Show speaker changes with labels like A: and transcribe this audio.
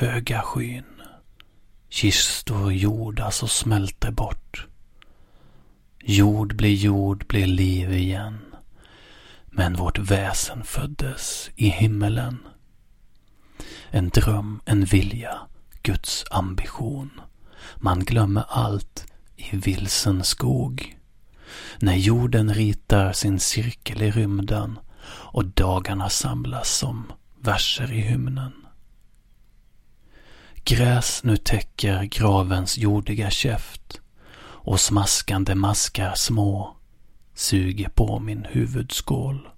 A: höga skyn. Kistor jordas och alltså, smälter bort. Jord blir jord, blir liv igen. Men vårt väsen föddes i himmelen. En dröm, en vilja, Guds ambition. Man glömmer allt i vilsen skog. När jorden ritar sin cirkel i rymden och dagarna samlas som verser i hymnen. Gräs nu täcker gravens jordiga käft och smaskande maskar små suger på min huvudskål.